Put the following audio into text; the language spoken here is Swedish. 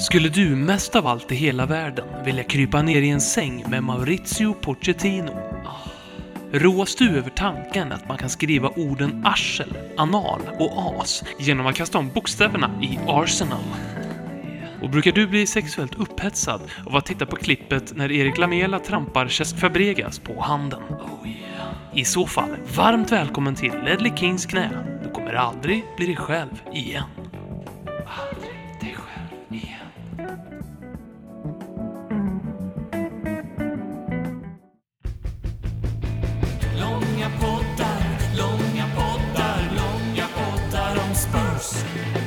Skulle du mest av allt i hela världen vilja krypa ner i en säng med Maurizio Pochettino? Roas du över tanken att man kan skriva orden arsel, anal och as genom att kasta om bokstäverna i Arsenal? Och brukar du bli sexuellt upphetsad av att titta på klippet när Erik Lamela trampar Cesc Fabregas på handen? I så fall, varmt välkommen till Ledley Kings knä. Du kommer aldrig bli dig själv igen. Adios.